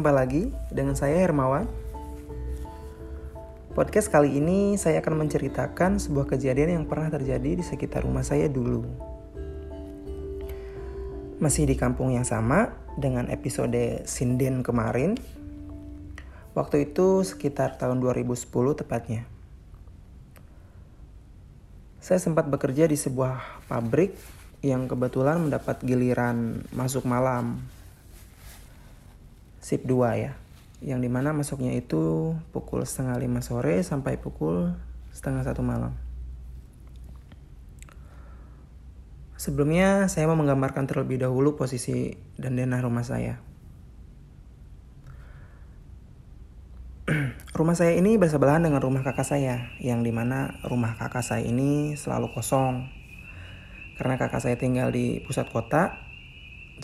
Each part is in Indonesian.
Jumpa lagi dengan saya Hermawan. Podcast kali ini saya akan menceritakan sebuah kejadian yang pernah terjadi di sekitar rumah saya dulu. Masih di kampung yang sama dengan episode Sinden kemarin. Waktu itu sekitar tahun 2010 tepatnya. Saya sempat bekerja di sebuah pabrik yang kebetulan mendapat giliran masuk malam sip 2 ya yang di mana masuknya itu pukul setengah lima sore sampai pukul setengah satu malam. Sebelumnya saya mau menggambarkan terlebih dahulu posisi dan denah rumah saya. rumah saya ini bersebelahan dengan rumah kakak saya, yang di mana rumah kakak saya ini selalu kosong. Karena kakak saya tinggal di pusat kota,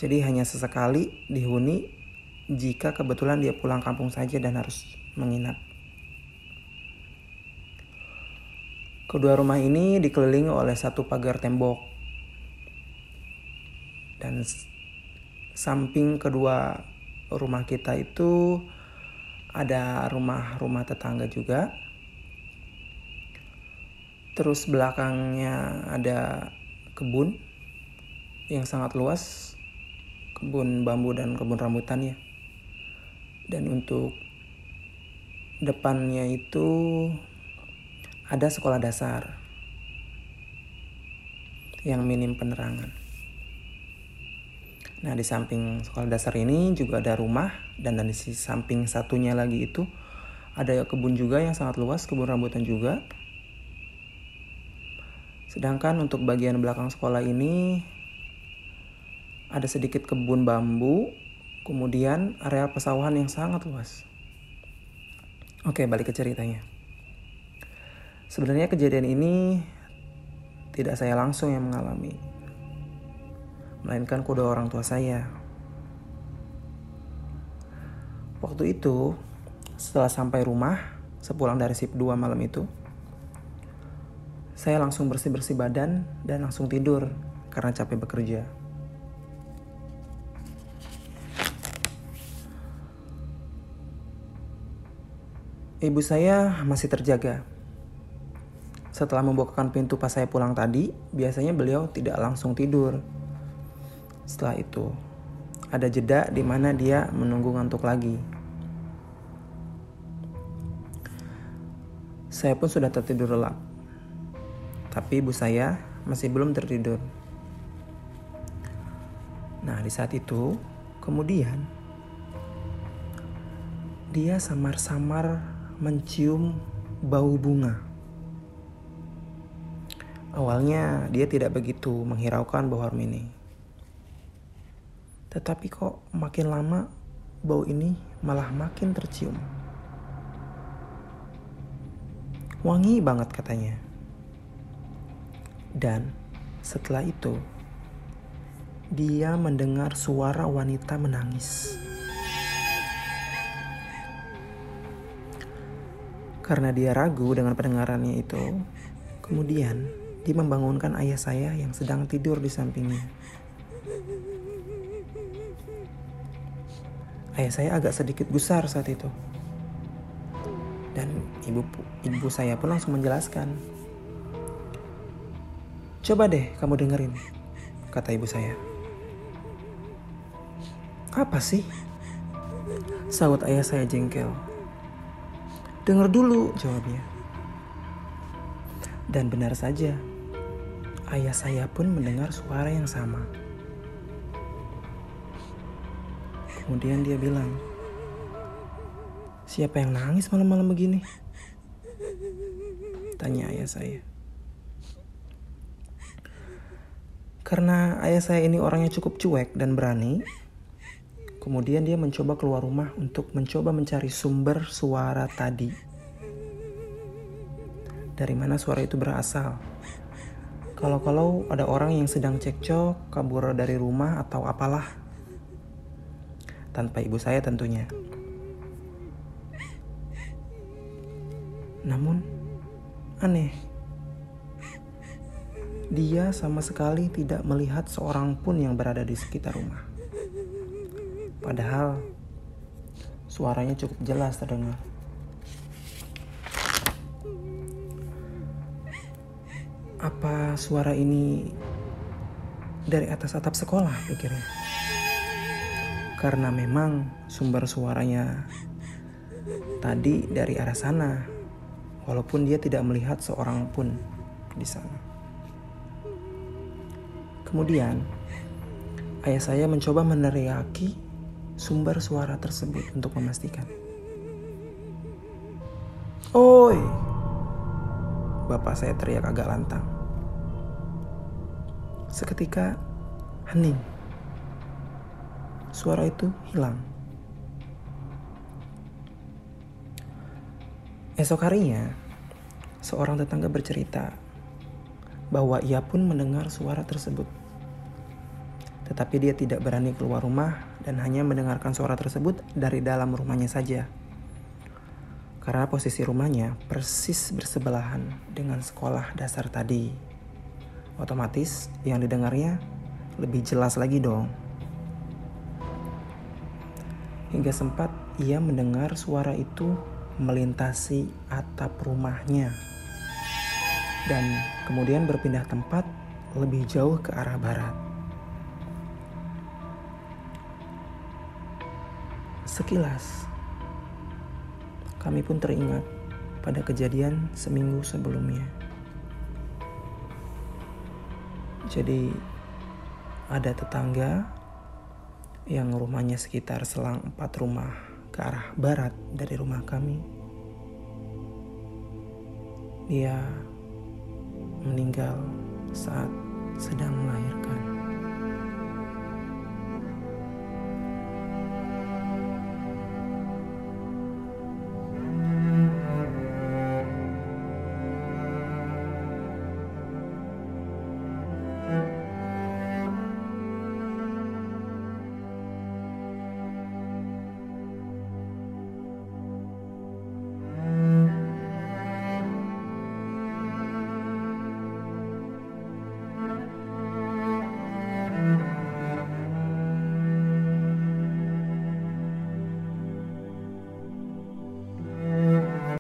jadi hanya sesekali dihuni jika kebetulan dia pulang kampung saja dan harus menginap. Kedua rumah ini dikelilingi oleh satu pagar tembok. Dan samping kedua rumah kita itu ada rumah-rumah tetangga juga. Terus belakangnya ada kebun yang sangat luas, kebun bambu dan kebun rambutan ya dan untuk depannya itu ada sekolah dasar yang minim penerangan. Nah, di samping sekolah dasar ini juga ada rumah dan di samping satunya lagi itu ada kebun juga yang sangat luas, kebun rambutan juga. Sedangkan untuk bagian belakang sekolah ini ada sedikit kebun bambu Kemudian area pesawahan yang sangat luas. Oke, balik ke ceritanya. Sebenarnya kejadian ini tidak saya langsung yang mengalami. Melainkan kedua orang tua saya. Waktu itu, setelah sampai rumah, sepulang dari sip 2 malam itu, saya langsung bersih-bersih badan dan langsung tidur karena capek bekerja. Ibu saya masih terjaga. Setelah membukakan pintu pas saya pulang tadi, biasanya beliau tidak langsung tidur. Setelah itu, ada jeda di mana dia menunggu ngantuk lagi. Saya pun sudah tertidur lelap. Tapi ibu saya masih belum tertidur. Nah, di saat itu, kemudian dia samar-samar mencium bau bunga. Awalnya dia tidak begitu menghiraukan bau harum ini. Tetapi kok makin lama bau ini malah makin tercium. Wangi banget katanya. Dan setelah itu dia mendengar suara wanita menangis. Karena dia ragu dengan pendengarannya itu, kemudian dia membangunkan ayah saya yang sedang tidur di sampingnya. Ayah saya agak sedikit gusar saat itu. Dan ibu ibu saya pun langsung menjelaskan. Coba deh kamu dengerin, kata ibu saya. Apa sih? Sahut ayah saya jengkel. Dengar dulu, jawabnya. Dan benar saja, ayah saya pun mendengar suara yang sama. Kemudian dia bilang, Siapa yang nangis malam-malam begini? Tanya ayah saya. Karena ayah saya ini orangnya cukup cuek dan berani, Kemudian dia mencoba keluar rumah untuk mencoba mencari sumber suara tadi. Dari mana suara itu berasal? Kalau-kalau ada orang yang sedang cekcok, kabur dari rumah atau apalah. Tanpa ibu saya tentunya. Namun, aneh. Dia sama sekali tidak melihat seorang pun yang berada di sekitar rumah. Padahal suaranya cukup jelas terdengar. Apa suara ini dari atas atap sekolah pikirnya? Karena memang sumber suaranya tadi dari arah sana, walaupun dia tidak melihat seorang pun di sana. Kemudian, ayah saya mencoba meneriaki sumber suara tersebut untuk memastikan. Oi! Bapak saya teriak agak lantang. Seketika hening. Suara itu hilang. Esok harinya, seorang tetangga bercerita bahwa ia pun mendengar suara tersebut. Tetapi dia tidak berani keluar rumah dan hanya mendengarkan suara tersebut dari dalam rumahnya saja. Karena posisi rumahnya persis bersebelahan dengan sekolah dasar tadi otomatis yang didengarnya lebih jelas lagi dong. Hingga sempat ia mendengar suara itu melintasi atap rumahnya dan kemudian berpindah tempat lebih jauh ke arah barat. Sekilas, kami pun teringat pada kejadian seminggu sebelumnya. Jadi ada tetangga yang rumahnya sekitar selang empat rumah ke arah barat dari rumah kami. Dia meninggal saat sedang melahirkan.